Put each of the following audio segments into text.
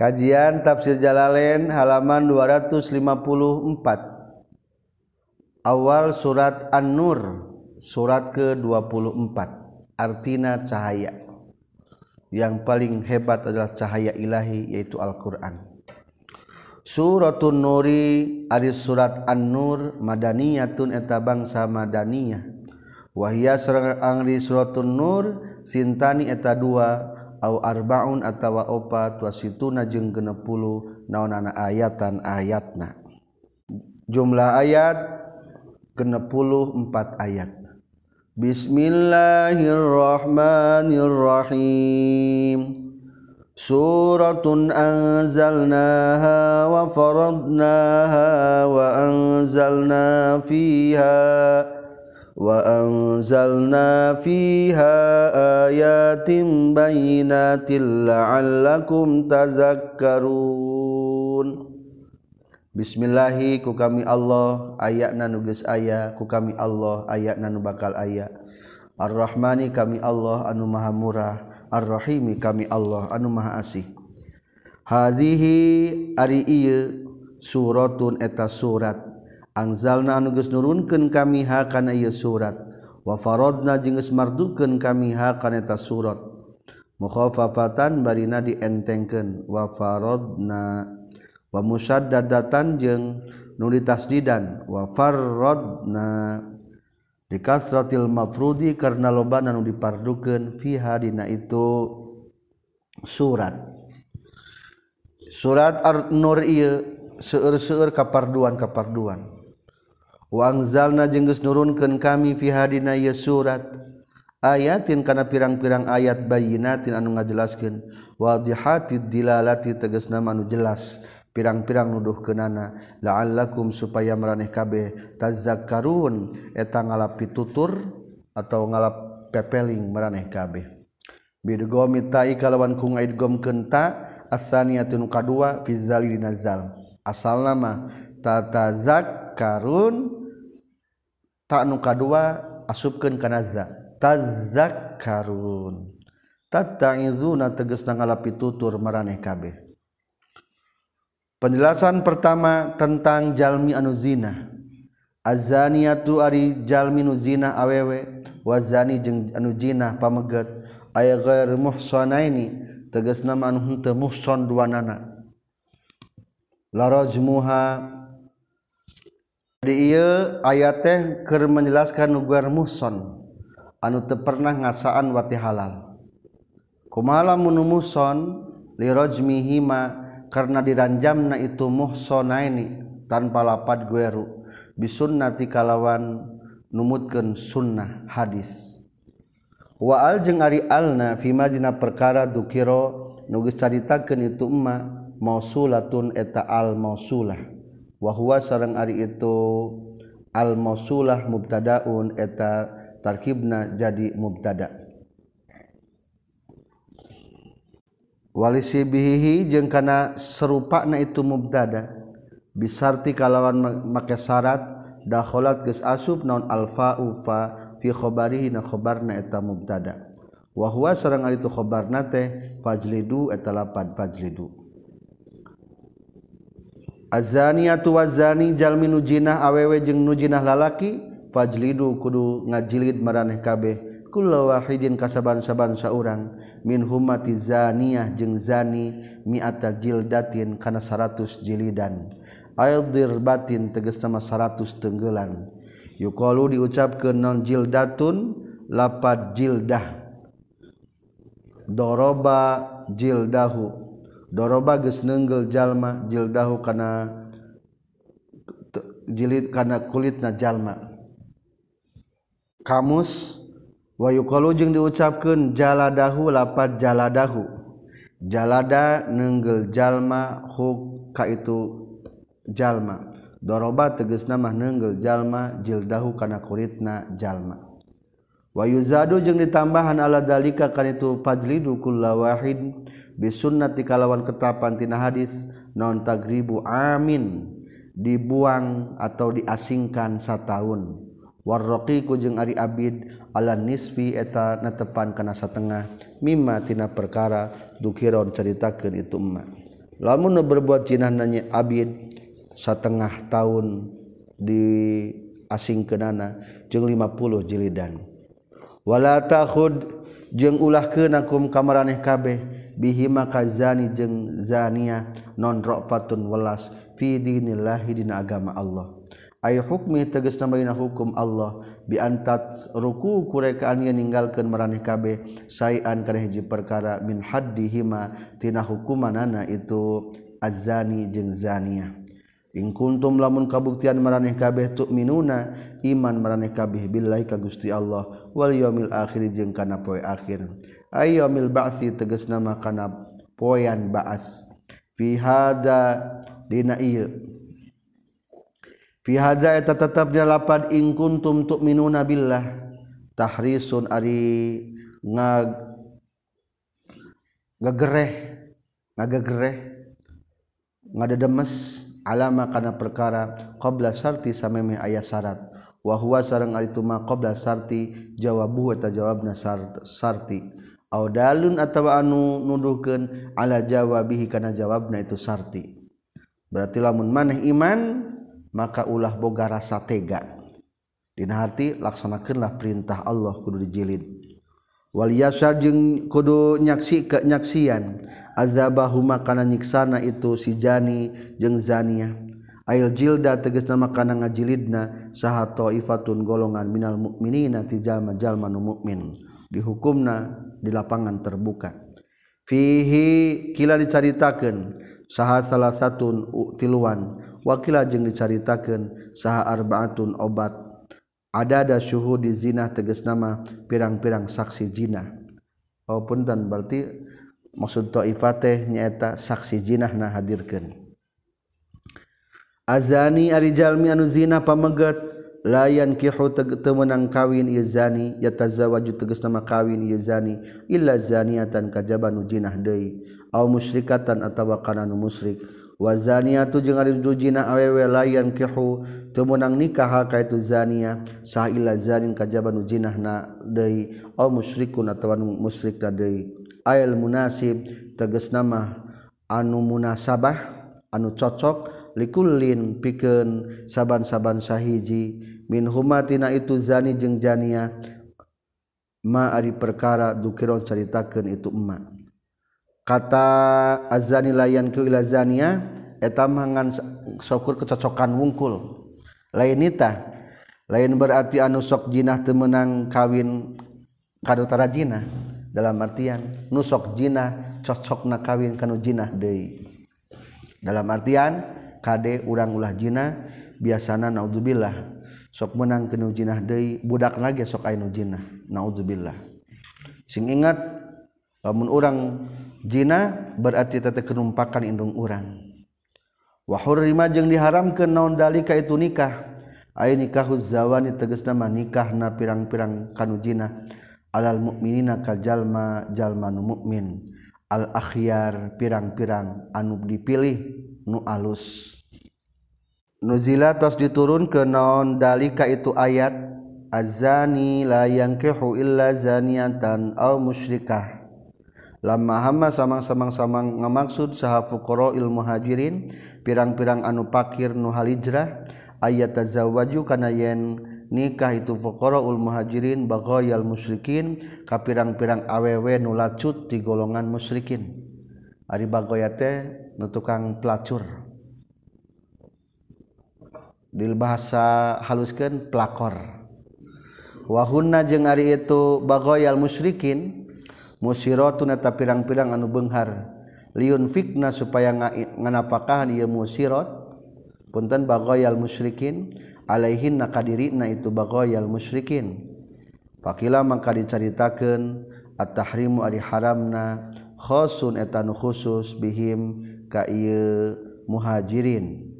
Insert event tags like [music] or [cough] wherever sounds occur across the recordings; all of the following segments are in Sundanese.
Kajian Tafsir Jalalain halaman 254. Awal surat An-Nur surat ke-24. Artina cahaya. Yang paling hebat adalah cahaya ilahi yaitu Al-Qur'an. Suratun Nuri adis surat An-Nur madaniyatun eta bangsa madaniyah. Wahia serang angri suratun Nur sintani eta dua arbaun atawa opat wasituna jeung genepuluh naonana ayatan ayatna. Jumlah ayat genepuluh empat ayat. Bismillahirrahmanirrahim. Suratun anzalnaha wa faradnaha wa anzalna fiha. وأنزلنا فيها آيات بينات لعلكم تذكرون. Bismillahi ku kami Allah. Ayat nuges aya ku kami Allah. Ayat nu bakal aya. Ar-Rahmani kami Allah anu maha murah. Ar-Rahimi kami Allah anu maha asih. Hazihi ari iya suratun eta surat. angzalna anuges nurunkeun kami ha kana ieu surat. Wa faradna jeung geus mardukeun kami ha kana eta surat. Mukhafafatan barina dientengkeun. Wa faradna wa musaddadatan jeung nu ditasdidan. Wa faradna di kasratil mafrudi karena lobana nu dipardukeun fiha dina itu surat. Surat ar nur ieu seueur-seueur kaparduan kaparduan wangzalna jengges nurunkan kami fihadina ye surat. Ayatin kana pirang-pirang ayat bayinatin anu ngajelaskeun. Wadihati dilalati tegasna anu jelas. Pirang-pirang nuduh kenana la'allakum supaya meraneh kabeh. Tazakkarun eta ngalap pitutur atau ngalap pepeling meraneh kabeh. Bidgomi ta'i kalawan ku ngaidgom kenta asaniyatun kadua fi zalil nazal asal nama tatazakkarun tak nuka dua asubkan kanaza tazak karun tatangizuna teges nangalapi tutur maraneh kabeh. Penjelasan pertama tentang jalmi anu zina. Azaniatu ari jalmi nu zina awewe wazani jeung anu zina pameget aya ghair muhsanaini tegasna anu henteu muhsan duanana. Larajmuha di ayat teh ke menjelaskan nuguar muson anu te pernah ngasaan wati halal. Kumala munu muson? Lirojmihima karena diranjamna itu muhsonaini tanpa lapat gueru. Bisunnati kalawan numutkeun sunnah hadis. Wa al ari alna fima dina perkara dukiro nugis caritakeun itu emma mausulatun eta al mausulah. wahwa sarang Ari itu almosulah mubtadaun eta tarkibna jadi mubtada. Walisi bihihi jeung kana serupana itu mubtada. Bisarti kalawan make syarat dakholat geus asub naon alfa ufa fi khabarihi na khabarna eta mubtada. Wa huwa sareng ari tu khabarna teh fajlidu eta lapad fajlidu. azania tuwazani jalmi nujinah awewe jeung nujinah lalaki fajlidu kudu ngajilid maraneh kabeh. Kullu wahidin kasaban-saban saurang. Min humati zaniyah jeung zani mi'ata jildatin kana 100 jilidan. Aidhir batin tegas nama 100 tenggelan. Yuqalu diucapkeun non jildatun lapad jildah. Doroba jildahu. doroba geus nenggel jalma jildahu kana jilid kana kulitna jalma. Kamus wa yuqalu jeung diucapkeun jaladahu lapat jaladahu jalada nenggel jalma huk ka itu jalma. Doroba tegesna mah nenggel jalma jildahu kana kulitna jalma. Wa yuzadu jeung ditambahan ala dalika kan itu fajlidu kullawahid bisunnati kalawan ketapan tina hadis non tagribu amin dibuang atau diasingkan sataun. Warroqiku jeung ari abid ala nisfi eta netepan kana satengah mimma tina perkara dukiron ceritakeun itu emak lamun berbuat jinah nanya abid satengah tahun di asing kenana jeung 50 jilidan. Wala takhud jeung ulah keunakum kamaraneh kabeh bihima kazani jeung zania non ra'fatun welas fi dinillahi dina agama Allah. Ay hukmi tegas nabayna hukum Allah. Bi antat ruku kurekaan yang ninggalkeun maraneh kabeh sayan kana hiji perkara min haddihima tina hukumanana itu azani jeung zania. In kuntum lamun kabuktian maraneh kabeh tuk minuna iman maraneh kabeh billahi ka Gusti Allah wal yaumil akhir jeung kana poe akhir. ayomil ba'thi tegas nama kana poyan ba'as. Fi hada dina ieu fi hada eta tetep dalapan ing kuntum tu'minuna billah. Tahrisun ari ngag gagereh ngagagereh ngadademes alama kana perkara qabla syarti sameme aya syarat wa huwa sareng ari tuma qabla syarti jawabu eta jawabna syarti dalun atawa anu nuduhkeun ala jawabihi kana jawabna itu sarti. Berarti lamun maneh iman maka ulah boga rasa tega. Dina hati laksanakeunlah perintah Allah kudu dijilid. Wal yasa jeung kudu nyaksi ke nyaksian azabahuma kana nyiksana itu si jani jeung zania. Ail jilda tegas nama kana ngajilidna saha taifatun golongan minal mukminina ti jalma-jalma nu mukmin dihukumna di lapangan terbuka. Fihi kila dicaritakeun saha salah satun tiluan. Wakila jeung dicaritakeun saha arbaatun obat. Ada ada syuhu di zina tegas nama pirang-pirang saksi zina oh punten berarti maksud ta'ifateh nyaeta saksi zina na hadirkan azani ari jalmi anu zina pameget layan kihu temenang kawin yzani yatazawaju teges nama kawin yzani illa zaniatan kajaban ujinah deui aw musyrikatan atawa kana musyrik. Wa zaniatu jeung ari rujina awewe layan kihu temenang nikah ka itu zania sah illa zanin kajaban ujinahna deui aw musyrikun atawa musyrik musyrik deui ayal munasib teges nama anu munasabah anu cocok likullin pikeun saban-saban sahiji. Min humatina itu zani jeung jania ma ari perkara dukiron caritakeun itu emma kata azani layan ke ila zania eta mangan syukur kecocokan wungkul. Lain nita lain berarti anu sok jinah temenang kawin kadutara jinah. Dalam artian nusok jinah cocok na kawin kanu jinah deui. Dalam artian Kade urang ulah jina biasana naudzubillah sok menang kenu jinah deui budak lagi sok aya nu jinah. Naudzubillah sing ingat lamun urang jina berarti tete kenumpakan indung urang. Wa hurrima jeung diharamkeun naon dalika itu nikah. Aya nikahu zawani tegasna nikah na pirang-pirang kanu jina alal mukminina ka jalmanu mukmin al akhyar pirang-pirang anu dipilih. nu alus. Nuzila tos diturun ke naon dalika itu ayat azani la yankihu illa zaniatan aw musyrikah. Lama hama samang-samang-samang ngamaksud saha fuqara ilmu muhajirin pirang-pirang anu pakir nu halijrah ayat tazawwaju kana yen nikah itu fuqara ul muhajirin baghayal musyrikin ka pirang-pirang awewe nu lacut di golongan musyrikin. Ari bagaya teh nu tukang pelacur. Di bahasa haluskeun pelakor. Wahunna jeung ari itu bagoyal musyrikin musirotuna eta pirang-pirang anu benghar. Liun fikna supaya nganapakahan ieu musirot punten bagoyal musyrikin alaihin nakadirina itu bagoyal musyrikin. Pakila maka diceritakan at-tahrimu ari haramna khosun etan khusus bihim ka muhajirin.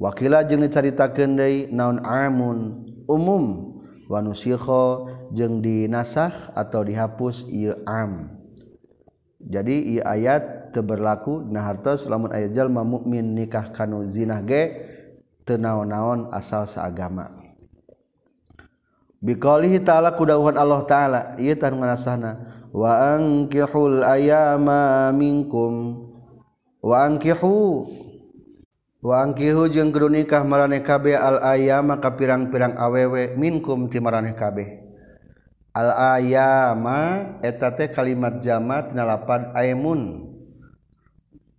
Wakila jeung dicarita kendai naon amun umum wanusikho jeung dinasah atau dihapus ieu am. Jadi ieu ayat teu berlaku dina hartos lamun aya jalma mukmin nikah kanu zina ge teu naon-naon asal saagama biqaulihi ta'ala kudawuhan Allah taala ieu tanu ngarasana wa ankihul ayama minkum. Wa ankihu wa ankihu jeung kudu nikah maraneh kabeh al ayama ka pirang-pirang awewe minkum ti maraneh kabeh. Al ayama eta teh kalimat jamak tina lapan aimun.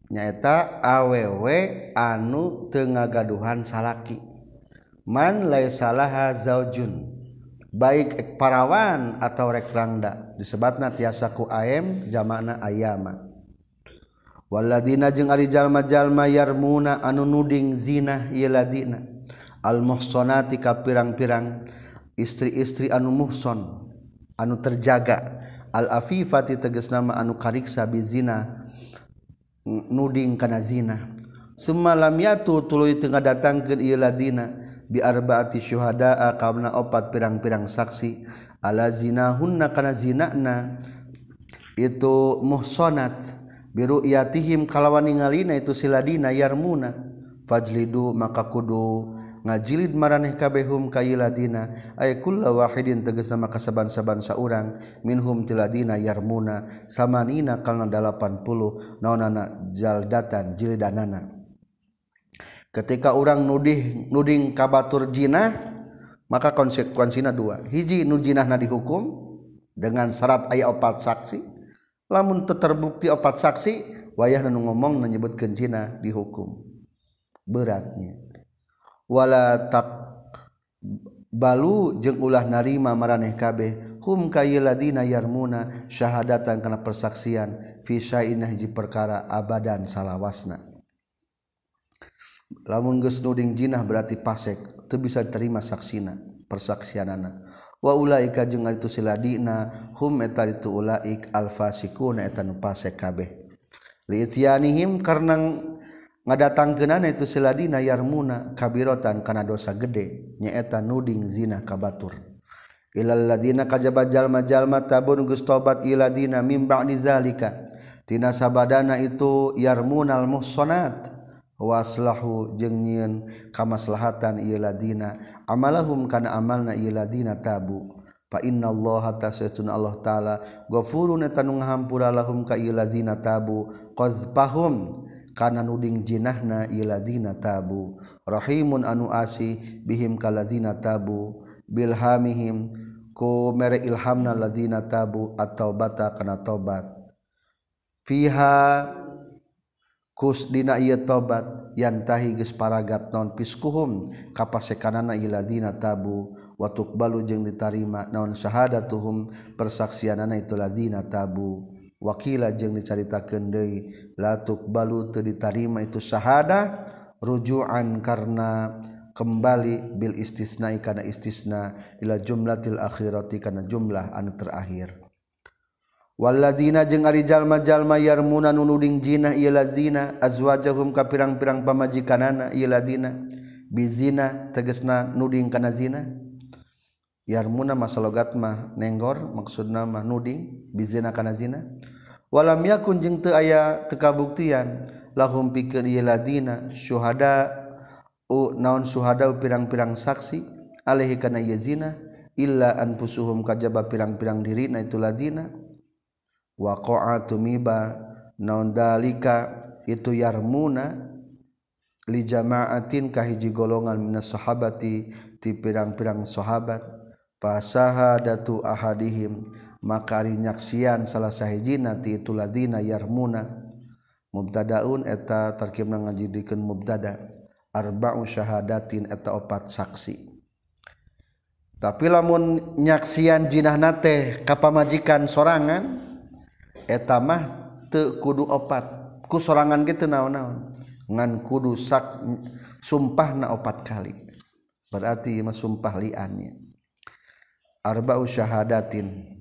Nyaeta awewe anu teu ngagaduhan salaki. Man laisalaha zaujun. baik parawan atau rek rangda disebutna tiasa ku aem jamana ayama. Waladina jeung ari jalma-jalma yarmuna anu nuding zina yeladina almuhsonati ka pirang-pirang istri-istri anu muhson anu terjaga. Al afifati tegas nama anu kariksa bizina nuding kana zina. Semalam yatu tuluy tengah datangkeun ieu ladina. biarbaati syuhada kamna opat pirang-pirang saksi. Ala zinahunna kana zinana. Itu muhsonat biru yatihim kalawan ningalina itu siladina yarmuna. Fajlidu maka kudu ngajilid maraneh kabehum kayiladina. Ay kulla wahidin tegas nama kasaban-saban saurang. Minhum tiladina yarmuna. Samanina kalna 80 naonana jaldatan jilidanana ketika orang nudih nuding kabatur jinah maka konsekuensinya dua. Hiji nujinah na dihukum dengan syarat ayat opat saksi lamun terbukti opat saksi wayah nu ngomong menyebutkan jina dihukum. Beratnya. Wala tak balu jeung ulah narima maraneh kabeh hum kayeladina yarmuna syahadatan kana persaksian fi syainah hiji perkara abadan salawasna. lamun geus nuding jinah berarti pasek teu bisa diterima saksina persaksianana. Wa ulaika jeung ari siladina hum eta itu ulaik alfasikuna eta nu pasek kabeh. Liitianihim karena ngadatangkeunana itu siladina yarmuna kabirotan kana dosa gede nyaeta nuding zina kabatur. Ilal ladina kajaba jalma-jalma tabun geus tobat iladina mim ba'di zalika. Tina sabadana itu yarmunal muhsanat. waslahu jeng nyieun kamaslahatan iladina amalahum kana amalna iladina tabu. Fa innallaha tasyatun Allah taala. Ghafurun tanu ngahampura lahum ka iladina tabu. Qazbahum kana nuding jinahna iladina tabu. Rahimun anu asi bihim ka ladina tabu. Bilhamihim ku mere ilhamna ladina tabu. At-taubata kana taubat. Fiha Kusdina ia tobat yantahi geus paragat non piskuhum kapasekanana iladina tabu. Watuk balu jeung ditarima naon syahadatuhum persaksianana itu ladina tabu. Wakila jeung dicaritakeun deui latuk balu teu ditarima itu syahada rujuan karena kembali bil istisna kana istisna ila jumlatil akhirati kana jumlah anu terakhir. Waladina jeung arijallma-jalma yarmuna nuluding jina lazina azwajahum ka pirang-pirang pamajikanana ladina bizina tegesna nuding kana zina. Yarmuna masalogat mah nenggor maksudna mah nuding bizina kana zina. Walam yakun jeung teu aya tekabuktian lahum pikeun ieu ladina syuhada u naon syuhada pirang-pirang saksi alaihi kana ieu zina illa anfusuhum kajaba pirang-pirang dirina itu ladina waqa'a tumiba naon dalika itu yarmuna li jama'atin ka hiji golongan minas sahabati ti pirang-pirang sahabat. Fasahadatu ahadihim maka ari nyaksian salah sahijina ti itu ladina yarmuna. Mubtadaun eta tarkibna ngajidikeun mubtada. Arba'u syahadatin eta opat saksi. Tapi lamun nyaksian jinah nate kapamajikan sorangan mah kudu opat. Ku sorangan gitu naon-naon. Ngan kudu sak sumpah na opat kali. Berarti mah sumpah liannya arba'u syahadatin.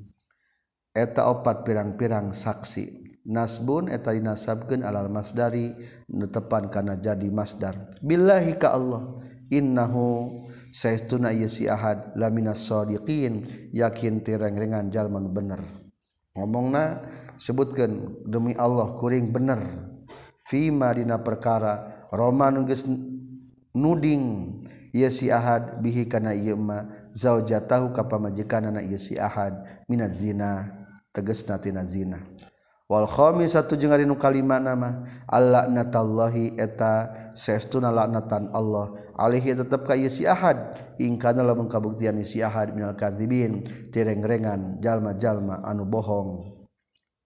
Eta opat pirang-pirang saksi. Nasbun eta dinasabkeun alal masdari netepan kana jadi masdar. Billahi ka Allah. Innahu saestuna ieu si ahad laminas shadiqin yakin tireng-rengan jalman bener. Ngomongna sebutkan demi Allah kuring bener fima dina perkara Roma nungges nuding ia si ahad bihi kana ieu ma zaujatahu ka pamajikanna ieu si ahad minaz zina tegasna tina zina. Wal khamisatu jeung ari nu kalima nama allanatallahi eta saestuna laknatan Allah alaihi tetep ka ieu si ahad ing kana lamun kabuktian si ahad minal kadzibin tireng-rengan jalma-jalma anu bohong.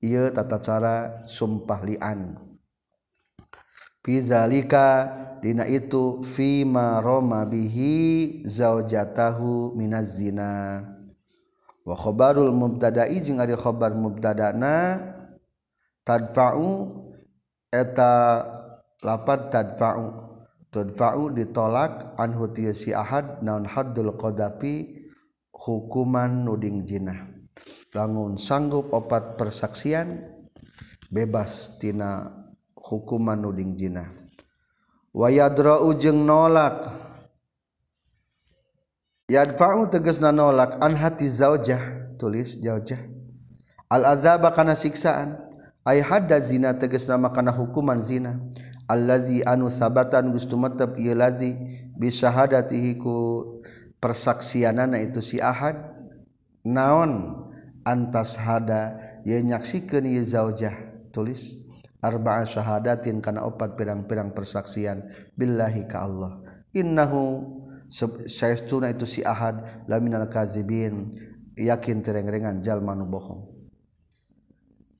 ia tata cara sumpah lian Pizalika dina itu fima roma bihi zaujatahu minaz zina. Wa khabarul mubtada'i jeung ari khabar mubtada'na tadfa'u eta lapat tadfa'u. Tadfa'u ditolak anhu ti si ahad naon haddul qadafi hukuman nuding jinah. langun sanggup opat persaksian bebastina hukuman nuding Jina wayadra ujeng nolak. Yadfa'u tegas na nolak an hati zaujah tulis zaujah. Al azaba kana siksaan. Ay hadda zina tegas nama kana hukuman zina. Allazi anu sabatan gustu matep ieu lazi bi syahadatihi ku persaksianana itu si ahad. Naon? Antas hada ye nyaksikeun ieu zaujah. Tulis arba'a syahadatin kana opat pirang-pirang persaksian. Billahi ka Allah. Innahu saestuna itu si ahad laminal kazibin. Yakin tereng-rengan jalma nu bohong.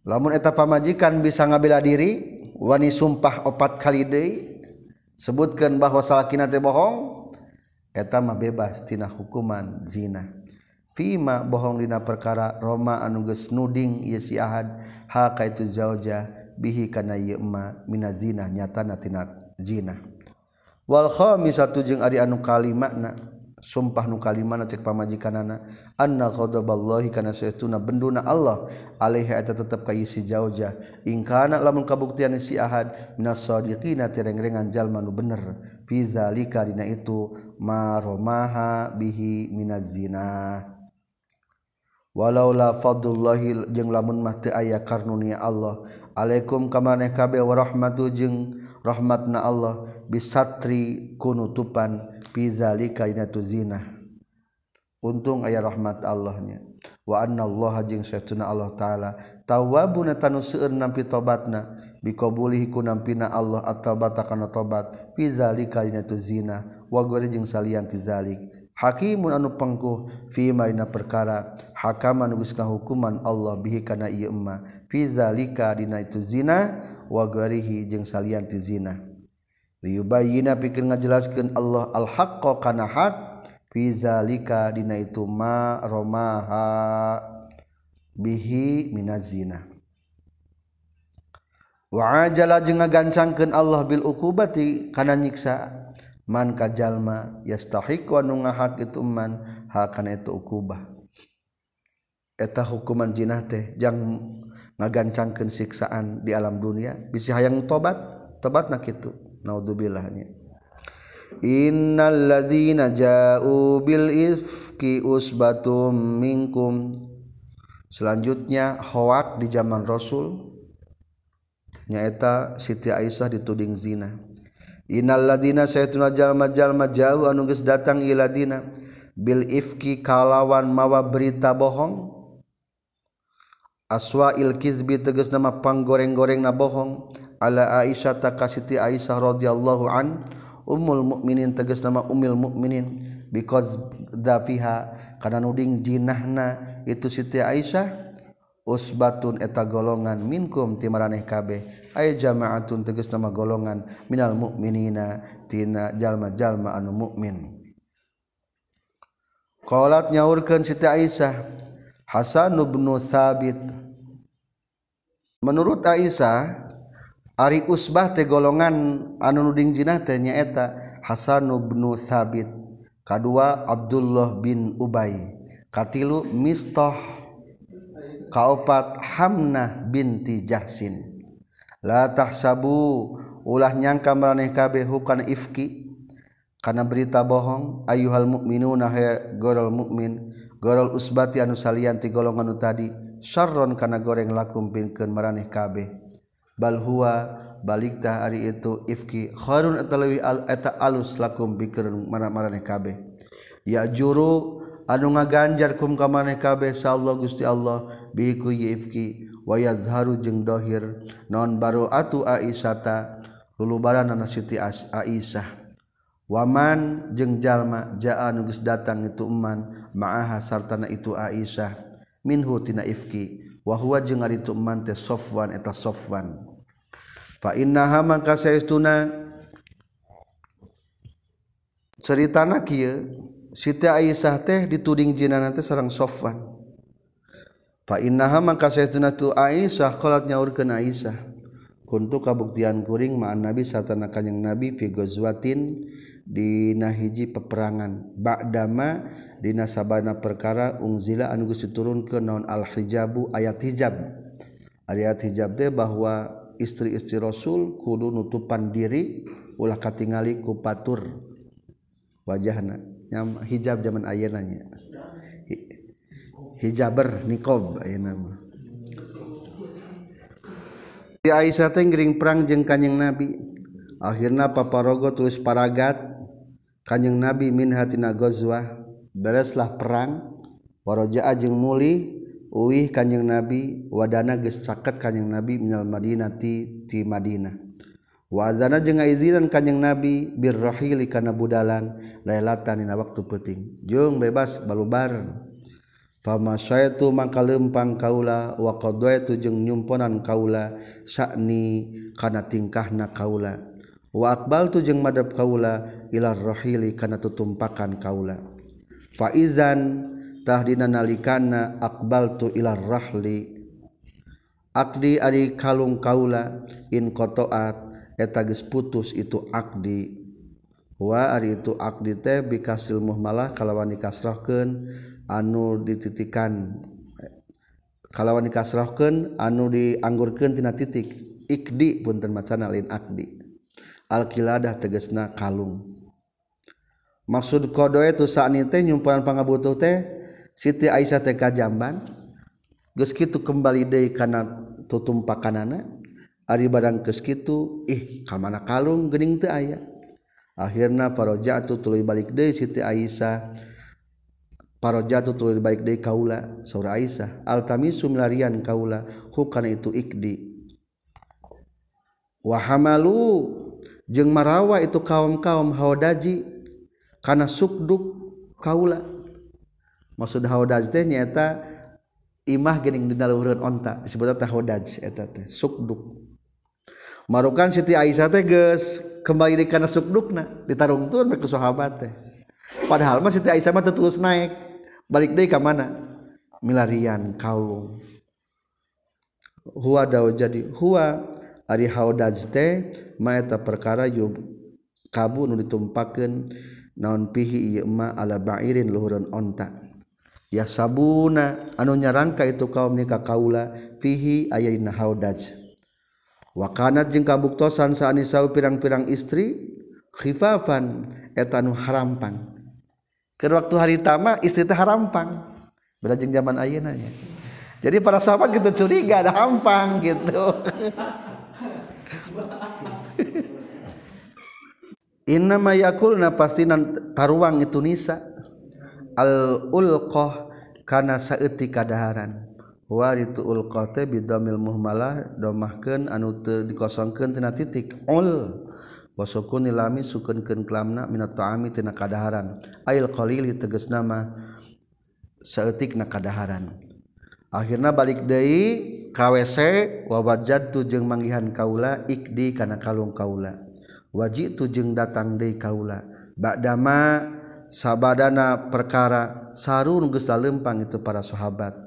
Lamun eta pamajikan bisa ngabela diri wani sumpah opat kali deui sebutkan bahwa salakina teh bohong eta mah bebas tina hukuman zina Fima bohong dina perkara Roma anuges nuding ye si Ahad. Ha kaitu zauja bihi kana ieu emma mina zina nyatana tina zina. Wal khamisatu jeung ari anu kalimatna sumpah nu kalimana cek pamajikanana. Anna ghadaballahi kana saestuna benduna Allah. Alaihi eta tetep ka si zauja. In kana lamun kabuktian si Ahad minas sadiqina tirengrengan jalma nu bener. Fi zalika dina itu ma romaha bihi minaz zinah walaula fadlullahi jeung lamun mah teu aya karunia Allah. Alaikum kamaneh kabeh warahmatu jeung rahmatna Allah. Bisatri kunutupan pizalika inatu zina untung aya rahmat Allahnya. Wa anna Allah jeung saytuna Allah taala. Tawwabun tanu seueur nampi tobatna. Biqabulihi kunampina Allah at-taubata kana tobat. Pizalika inatu zina wa gore jeung salian ti zalika Hakimun anu pengkuh fima dina perkara. Hakaman geus hukuman Allah bihi kana ieu emma. Fi zalika dina itu zina wa ghairihi jeung salian ti zina. Liyubayyina pikeun ngajelaskeun Allah al haqqo kana hak fi zalika dina itu ma romaha bihi minaz zina. Wa ajala jeung ngagancangkeun Allah bil uqubati kana nyiksa. man kajallma yastahiq nu ngahak itu man hakan itu ukubah. Eta hukuman jinah teh jang ngagancangkeun siksaan di alam dunia bisi hayang tobat tobat na kitu naudzubillah Innal ladzina ja'u bil ifki usbatum minkum. Selanjutnya hoak di zaman Rasul nyaeta Siti Aisyah dituding zina. Inalladina sayajallma jauh anuges datang iladina Bil ifki kalawan mawa berita bohong. Aswa ilkizbi teges nama panggoreng-goreng na bohong. Ala Aisyah takasiti Aisyah radhiyallahu an umul mukminin teges nama umil mukminin because dafiha karena nuding jinahna itu Siti Aisyah usbatun eta golongan minkum timaraneh kabeh. Ay jamaatun tegas nama golongan minal mukminina tina jalma-jalma anu mukmin qalat nyaurkeun Siti Aisyah Hasan bin sabit menurut Aisyah Ari usbah teh golongan anu nuding jinah teh nyaeta Hasan bin Thabit kadua Abdullah bin Ubay katilu Mistah. kaopat Hamnah binti Jahsin. Latah sabu ulah nyangka meraneh kabeh hukan ifki. Karena berita bohong ayuhal mukminuna he gorol mukmin gorol usbati anu salian ti golongan anu tadi syarron kana goreng lakum pinkeun maraneh kabeh. Bal huwa balik tah ari itu ifki khairun atalawi al eta alus lakum bikeun maraneh kabeh. Ya juru anu ngaganjar kum ka maneh kabeh sa Allah Gusti Allah. Biku yifki wa yazharu jeung dohir. Non baru atu aisyata lulubaranna Siti Aisyah. Waman jeung jalma jaa nugus datang itu eman ma'aha sartana itu Aisyah. Minhu tina ifki wa huwa jeung ari itu eman teh Sofwan eta Sofwan. Fa innaha mangka saestuna ceritana kieu Siti Aisyah teh dituding jinana teh sareng Sofwan. Fa innaha mangka sayyiduna tu Aisyah qalat nyaurkeun Aisyah. Kuntu kabuktian kuring ma'an Nabi satana kanjing Nabi fi ghazwatin dina hiji peperangan ba'dama dina sabana perkara ungzila anu geus diturunkeun naon al hijabu ayat hijab. Ayat hijab teh bahwa istri-istri Rasul kudu nutupan diri ulah katingali ku patur wajahna yang hijab zaman ayeunanya hijaber niqab ayeuna Di Aisyah teh perang jeung Kanjeng Nabi. Akhirna paparogo tulis paragat Kanjeng Nabi min hatina ghazwah bereslah perang. Waroja jeung muli uih Kanjeng Nabi wadana geus caket Kanjeng Nabi minal Madinati ti Madinah. wazana jeung ngaizinan kanjeng nabi birrohili kana budalan lailatan dina waktu penting jeung bebas balubar. Famasaitu mangka lempang kaula wa qadaitu jeung nyumponan kaula sakni kana tingkahna kaula. Wa aqbaltu jeung madhab kaula ila rohili kana tutumpakan kaula. Fa izan tahdina nalikana aqbaltu ila rahli. Akdi ari kalung kaula in kotoat etagis putus itu akdi. Wa ari itu akdi teh bikasil muhmalah kalawan dikasrahkeun anu dititikan. Kalawan dikasrahkeun anu dianggurkeun tina titik. Ikdi punten macana lain akdi. Alqiladah tegesna kalung. Maksud kodo e tu saat teh nyumpanan pangabutuh teh Siti Aisyah teh kajamban geus kitu kembali deui kana tutumpakanana Ari barang keskitu ih ka mana kalung gening teu aya? Akhirna parojatu tuluy balik deui Siti Aisyah. Parojatu tuluy balik deui kaula saur Aisyah. Altamisu milarian kaula hukana itu ikdi. Wahamalu jeung marawa itu kaum-kaum haudaji kana sukduk kaula. Maksud haudaji teh nyaeta imah gening dina luhureun onta disebutna haudaj eta teh sukduk. marukan Siti Aisyah teh geus kembali di kana sukdukna ditarungtun ke sahabat teh. Padahal mah Siti Aisyah mah terus naik balik deui ka mana? Milarian kaulung huwa daw jadi huwa ari haudaj teh ma eta perkara yub kabu nu ditumpakeun naon pihi ieu ma ala ba'irin luhureun onta. Ya sabuna anu nyarangka itu kaum nikah kaula fihi ayina haudaj. wakanat jeung kabuktosan saanisau pirang-pirang istri khifafan etanu harampang. Ke waktu hari tama istri teh harampang. Berajeng zaman ayeunanya jadi para sahabat gitu curiga ada hampang gitu. [laughs] Inna yakulna pasti taruang itu nisa. Al ulqah kana saeutik kadaharan. waritul ulqate bidomil muhmalah domahkeun anu teu dikosongkeun tina titik. Ul wasukun lami sukunkeun kelamna minat ta'ami tina kadaharan. Ail qalili tegasna mah saeutikna kadaharan. Akhirna balik deui ka WC wa wajadtu jeung manggihan kaula ikdi kana kalung kaula. Wajitu jeung datang deui kaula. Badama sabadana perkara sarun geus lempang itu para sahabat.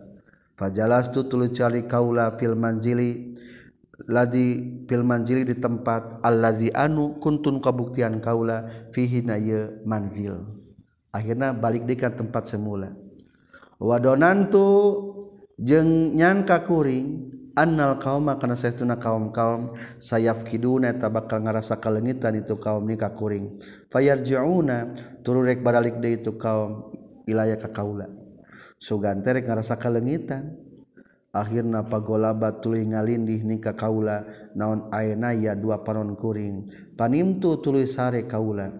fajalastu tulu cali kaula fil manzili ladi fil manzili di tempat allazi anu kuntun kabuktian kaula fihi na ye manzil. Akhirna balik deui ka tempat semula. Wadonantu jeung nyangka kuring annal qauma kana saestuna kaum-kaum sayafkiduna eta bakal ngarasa kalengitan itu kaum ni ka kuring. Fayarjiuna tuluy rek baralik deui itu kaum ilaya ka kaula. suganterek ngarasa kalengitan. Akhirna pagolaba tuluy ngalindih nikah kaula naon aena ya dua panon kuring. Panimtu tuluy sare kaula.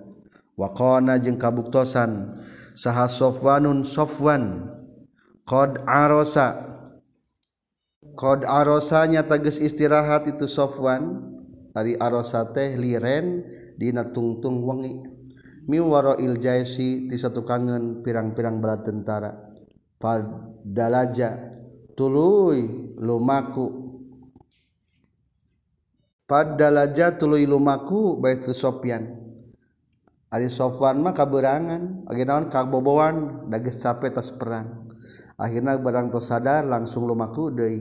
Waqana jeung kabuktosan saha Sofwanun Sofwan qad arosa. Qad arosanya tegas istirahat itu Sofwan. Ari arosa teh liren dina tungtung wengi mi iljaisi jaisi ti satu kangen pirang-pirang bala tentara. padalaja. Tuluy lumaku. Padalaja tuluy lumaku baitu Sofyan Ari Sofwan mah kaberangan. Lagi naon kabobowan dages capek tas perang. Akhirnya barang tos sadar langsung lumaku deui.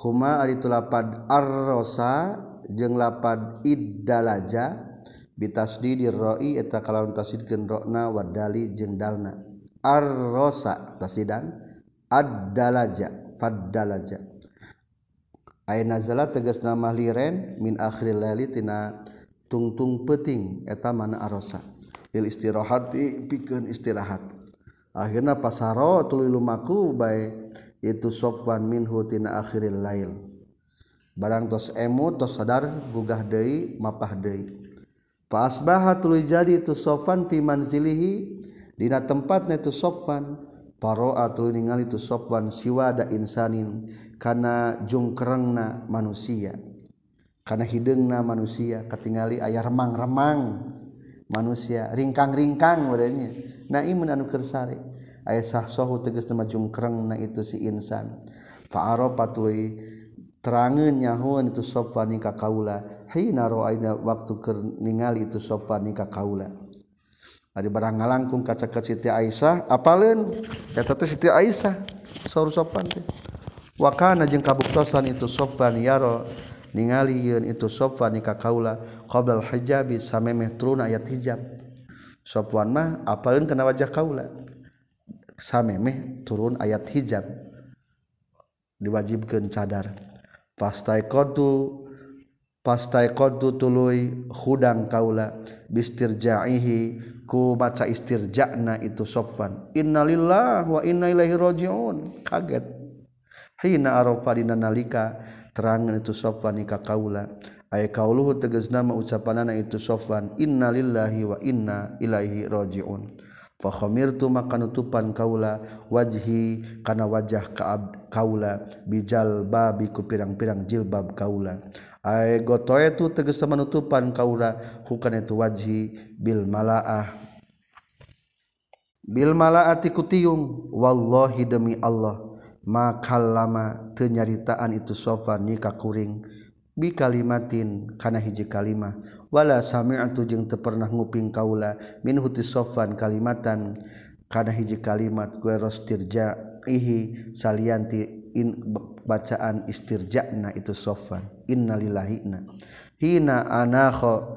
Huma ari tulapad arrosa jeung lapad iddalaja. Bitasdidir roi eta kalawan tasidkeun rona wadali jeung dalna. arrosa tasidan. Ad-dalaja fad-dalaja. Ay nazala tegas nama liren min akhiril laili tina tungtung peting eta mana arrosa lil istirahati pikeun istirahat. Akhirna pasaro tuluy lumaku bae itu sofwan minhu tina akhiril lail. Barang tos emu tos sadar gugah deui mapah deui. Fa asbaha tuluy jadi itu sofwan fi manzilihi Dina tempatnya itu sofan paroatul ningali itu sofan siwada insanin kana jungkerengna manusia. Kana hideungna manusia katingali aya remang-remang manusia. Ringkang-ringkang badannya. Naimun anu kersari aya sahsohu tegas nama jungkerengna itu si insan. Fa'aropatului terangan nyahuan itu sofan nikah kaula. Hina ro'aina waktu keur ningali itu sofan nikah kaula. Ari barang ngalangkung kaca ke Siti Aisyah. Apalin? Eta teh Siti Aisyah. Saur sopan teh. Wa kana jeung kabuktosan itu sofan yaro ningali yeun itu sofan ka kaula qabla al hijabi samemeh turun ayat hijab. Sofwan mah apalin kana wajah kaula? Samemeh turun ayat hijab. Diwajibkeun cadar. Fastaikotu pastai qaddu tuluy hudang kaula bistirja'ihi ku maca istirja'na itu Sofwan. Innalillahi wa inna ilaihi rajiun. Kaget. Hina arafa dina nalika terangan itu Sofwan ka kaula. Ay kauluhu tegasna ma ucapanana itu Sofwan innalillahi wa inna ilaihi rajiun. Fa khamirtu maka nutupan kaula wajhi kana wajah ka kaula bijal babi ku pirang-pirang jilbab kaula. Ay goto itu tegas menutupan kaula hukan itu wajhi bil malaah. Bil malaati kutiung wallahi demi Allah maka lama tenyaritaan itu sofa nikah kuring bi kalimatin kana hiji kalimah wala sami'tu jeung teu pernah nguping kaula min huti sofan kalimatan kana hiji kalimat gue rostirja ihi salianti in bacaan istirja'na itu sofan innalillahi hina anakho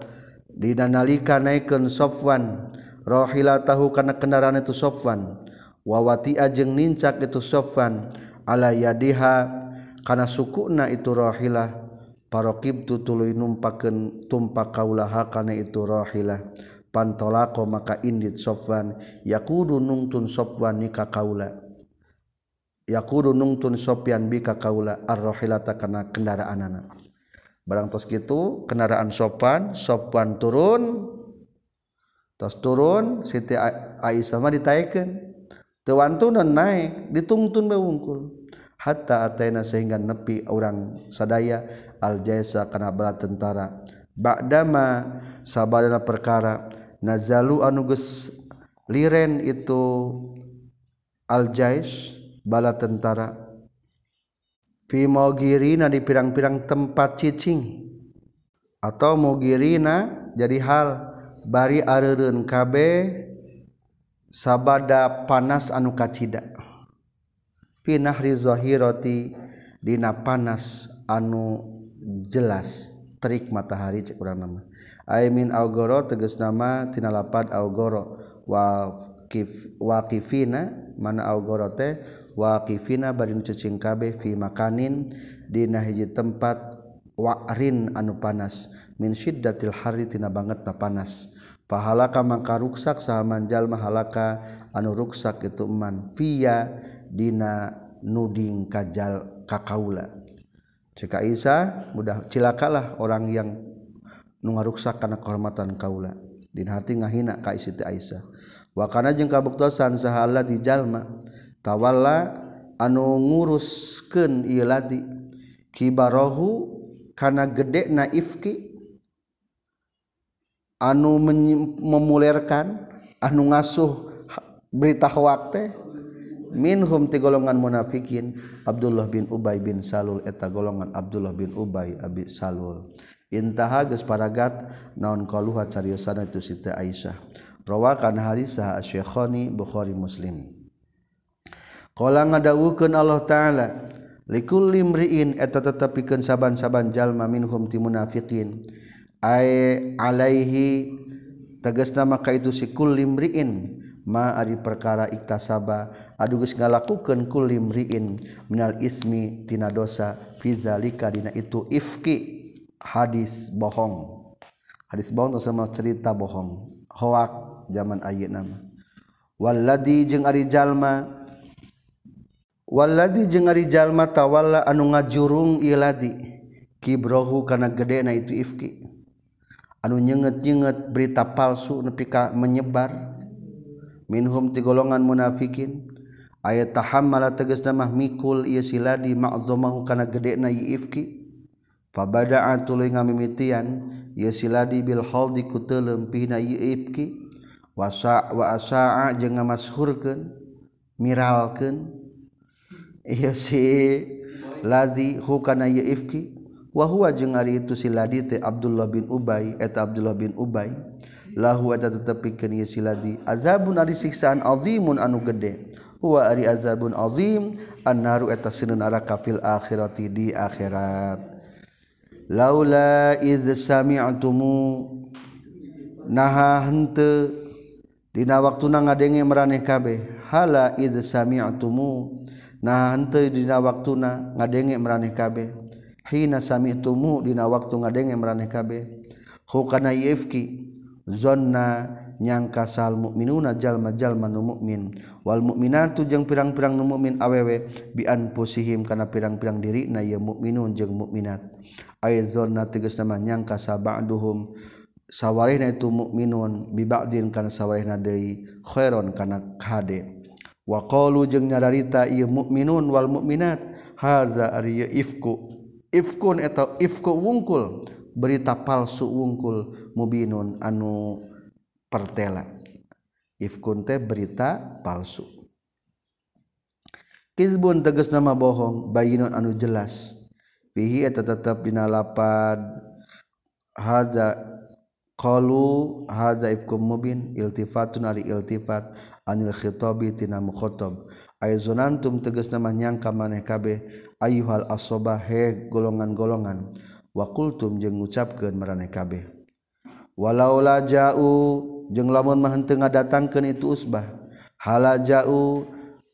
dina nalika naikeun sofwan. Rohilatahu kana kendaraan itu sofwan. Wawati ajeng nincak itu sofwan. Ala yadiha kana sukuna itu rohilah. Parokibtu tuluy numpakeun tumpak kaulahakana itu rohilah. Pantolako maka indit sofwan. Yakudu nungtun sofwan nika kaula yaqulu nungtun Sofyan bika kaula arrohilata kana kendaraanana. Barang tos gitu kendaraan sopan sopan turun tos turun Siti Aisyah mah ditaikeun teu wantunan naik ditungtun bae wungkul. Hatta ataina sehingga nepi orang sadaya al jaisa kana bala tentara. Ba'dama sabadana perkara nazalu anu liren itu al jais bala tentara Fimogirina di pirang-pirang tempat cicing. Atau mogirina jadi hal bari areureun kabe sabada panas anu kacida. Finahri zahirati dina panas anu jelas terik matahari cek urang nama. I augoro tegas nama tinalapat augoro. Wa Kif, waqifina mana augorote waqifina bari cacing kabeh fi makanin dina hiji tempat wa'rin anu panas. Min syiddatil harri tina banget na panas. Pahalaka mangka ruksak sahaman jalma halaka anu ruksak itu man fiya dina nuding kajal kakaula. Cika Isa mudah cilakalah orang yang nungaruksak karena kana kehormatan kaula. Dina hati ngahina ka Siti Aisyah. wakana jeung kabuktosan sahala di jalma. Tawalla anu nguruskeun ieu lati kibarahu kana gede na ifki anu memulerkan anu ngasuh berita hawak teh. Minhum ti golongan munafikin Abdullah bin Ubay bin Salul eta golongan Abdullah bin Ubay abi Salul. Intaha geus paragat naon qaluha cariosana itu Siti Aisyah. Rawakan harisah asy-Syekhani Bukhari Muslim. Qala ngadawukeun Allah taala likulli mriin eta tetepikeun saban-saban jalma minhum ti munafikin ay alaihi tegasna maka itu si kulli mriin ma ari perkara iktasaba adugus ngalakukeun kulli mriin minal ismi tina dosa fi zalika dina itu ifki hadis bohong. Hadis bohong itu sama cerita bohong? Hoak zaman ayat nama. Waladi jeung ari jalma waladi jeung ari jalma tawalla anu ngajurung iladi kibrohu kana gede na itu ifki. Anu nyenget-nyenget berita palsu nepi ka menyebar minhum ti golongan munafikin. Ayat tahammala tegas nama mikul ieu siladi ma'zamahu kana gede na ifki. Fabada'a tuluy ngamimitian ieu siladi bil haldi ku teuleum pina ifki. wasa wasaa jeung ngamashurkeun miralkeun. Ieu si ladzi hukana ye ifki. Wa huwa jeung ari itu si teh Abdullah bin Ubay eta Abdullah bin Ubay. Lahu eta tetepikeun ye siladi azabun ari siksaan azimun anu gede. Huwa ari azabun azim annaru eta sineun neraka fil akhirati di akhirat. Laula iz sami'tumu naha henteu Dina waktu na ngadenge meraneh kabeh hala iz sami'tumu? Nah henteu dina waktuna ngadenge meraneh kabeh. Hina sami'tumu? Dina waktu ngadenge meraneh kabeh. Hukana yifki? Zonna nyangka sal mukminuna jalma-jalma nu mukmin wal mukminatu jeung pirang-pirang nu mukmin awewe bi anfusihim kana pirang-pirang diri na ieu mukminun jeung mukminat ay zonna tegas nama nyangka saba'duhum. sawwarna itu mukminun bibakdin kan sawwarna deui khairon kana kade wa qalu jeung nyadarita ieu mukminun wal mukminat haza ari ifku. Ifkun eta ifku wungkul berita palsu wungkul mubinun anu pertela. Ifkun teh berita palsu. Kizbun tegas nama bohong bayinun anu jelas. Fihi eta tetep dina lapad haza Qalu hadza ifkum mubin iltifatun ari iltifat anil khitabi tina mukhatab aizunantum tegas nama nyangka maneh kabeh ayyuhal asbah he golongan-golongan. Wa qultum jeung ngucapkeun maraneh kabeh. Walaula ja'u jeung lamun mah henteu ngadatangkeun itu usbah. Hala ja'u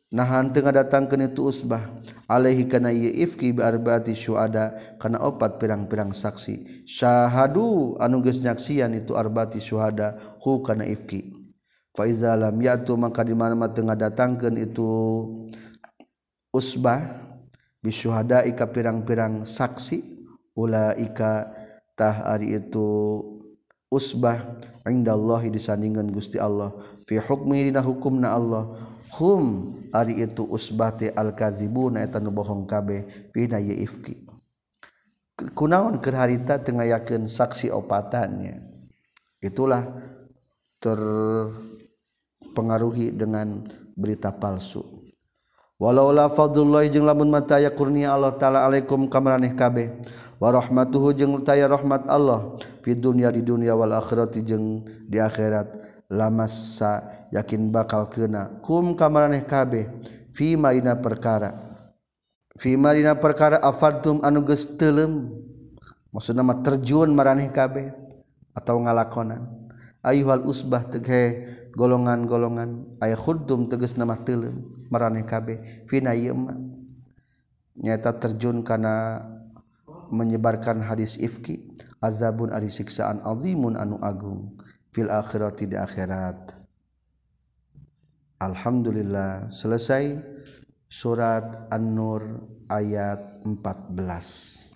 jauh nah henteu ngadatangkeun itu usbah. Alaihi kana ifki bi arbaati syuada. Kana opat pirang-pirang saksi. Syahadu anu geus nyaksian itu arbaati syuhada hu kana ifki. Fa iza lam yatu maka di mana-mana teu ngadatangkeun itu usbah. Bisyuhada ika pirang-pirang saksi. Ikatah ari itu usbah. Indallahhi disandingan Gusti Allah. Fihukmi hukum na Allah. Hum ari itu usbati al-kazibuna eta nu bohong kabeh pina ye ifki. Kunaon keur harita teu ngayakeun saksi opatannya? Itulah terpengaruhi dengan berita palsu. Walaula fadlullah jeung lamun mata ya kurnia Allah taala alaikum kamaraneh kabeh warahmatuhu jeung taya rahmat Allah fi dunya di dunya wal akhirati jeung di akhirat. lamasa yakin bakal kena. Kum kamaraneh kabeh. Vimaina perkara. Vimaina perkara afadtum anu geus teuleum maksudna mah terjun maraneh kabeh atau ngalakonan. Ayuhal usbah tege golongan-golongan. Ay khuddum tegas nama teuleum maraneh kabeh. Fina yema nyata terjun kana menyebarkan hadis ifki. Azabun ari siksaan azimun anu agung. Fil akhirati di akhirat. Alhamdulillah selesai surat An-Nur ayat 14